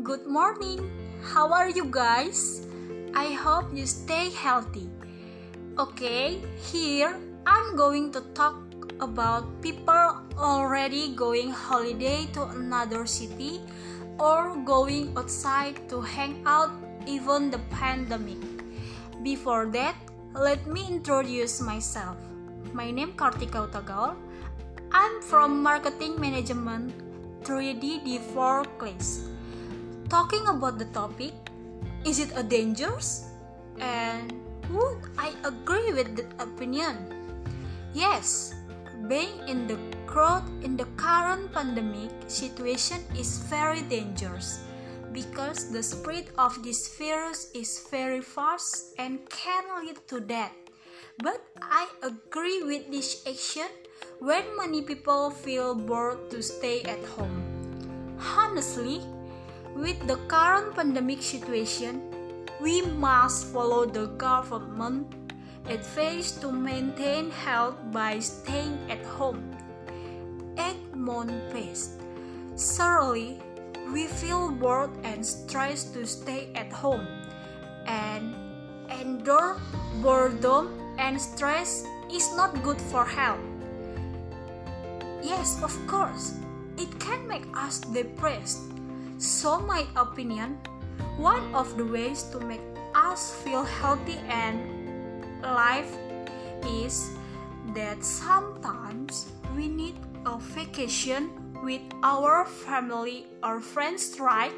Good morning. How are you guys? I hope you stay healthy. Okay, here I'm going to talk about people already going holiday to another city or going outside to hang out even the pandemic. Before that, let me introduce myself. My name Kartika Utagal. I'm from Marketing Management 3D D4 class. Talking about the topic, is it a dangerous? And would I agree with the opinion? Yes, being in the crowd in the current pandemic situation is very dangerous because the spread of this virus is very fast and can lead to death. But I agree with this action when many people feel bored to stay at home. Honestly, with the current pandemic situation, we must follow the government advice to maintain health by staying at home. Edmond Pest. Surely, we feel bored and stressed to stay at home and endure boredom and stress is not good for health. Yes, of course, it can make us depressed. So, my opinion, one of the ways to make us feel healthy and alive is that sometimes we need a vacation with our family or friends, right?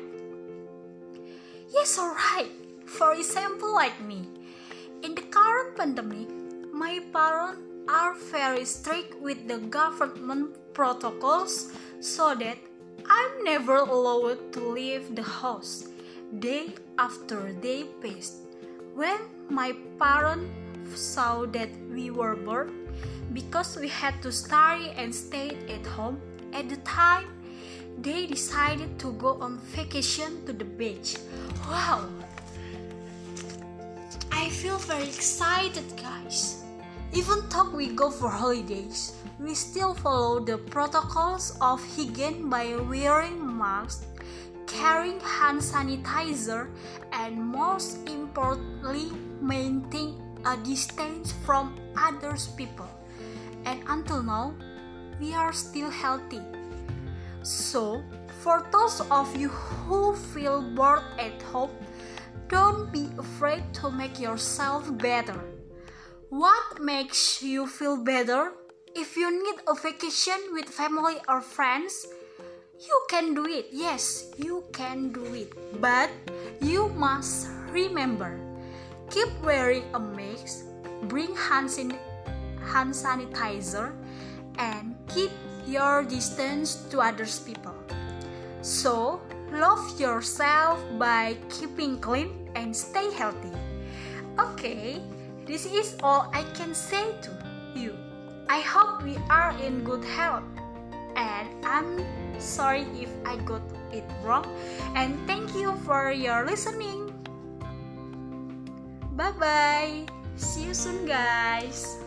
Yes, alright. For example, like me, in the current pandemic, my parents are very strict with the government protocols so that I'm never allowed to leave the house day after day passed. When my parents saw that we were bored because we had to study and stay at home at the time, they decided to go on vacation to the beach. Wow! I feel very excited, guys. Even though we go for holidays, we still follow the protocols of hygiene by wearing masks, carrying hand sanitizer, and most importantly, maintain a distance from others people. And until now, we are still healthy. So, for those of you who feel bored at home, don't be afraid to make yourself better. What makes you feel better? If you need a vacation with family or friends, you can do it. Yes, you can do it. But you must remember keep wearing a mask, bring hand, san- hand sanitizer, and keep your distance to others people. So, love yourself by keeping clean and stay healthy. Okay, this is all I can say to you. I hope we are in good health. And I'm sorry if I got it wrong. And thank you for your listening. Bye bye. See you soon, guys.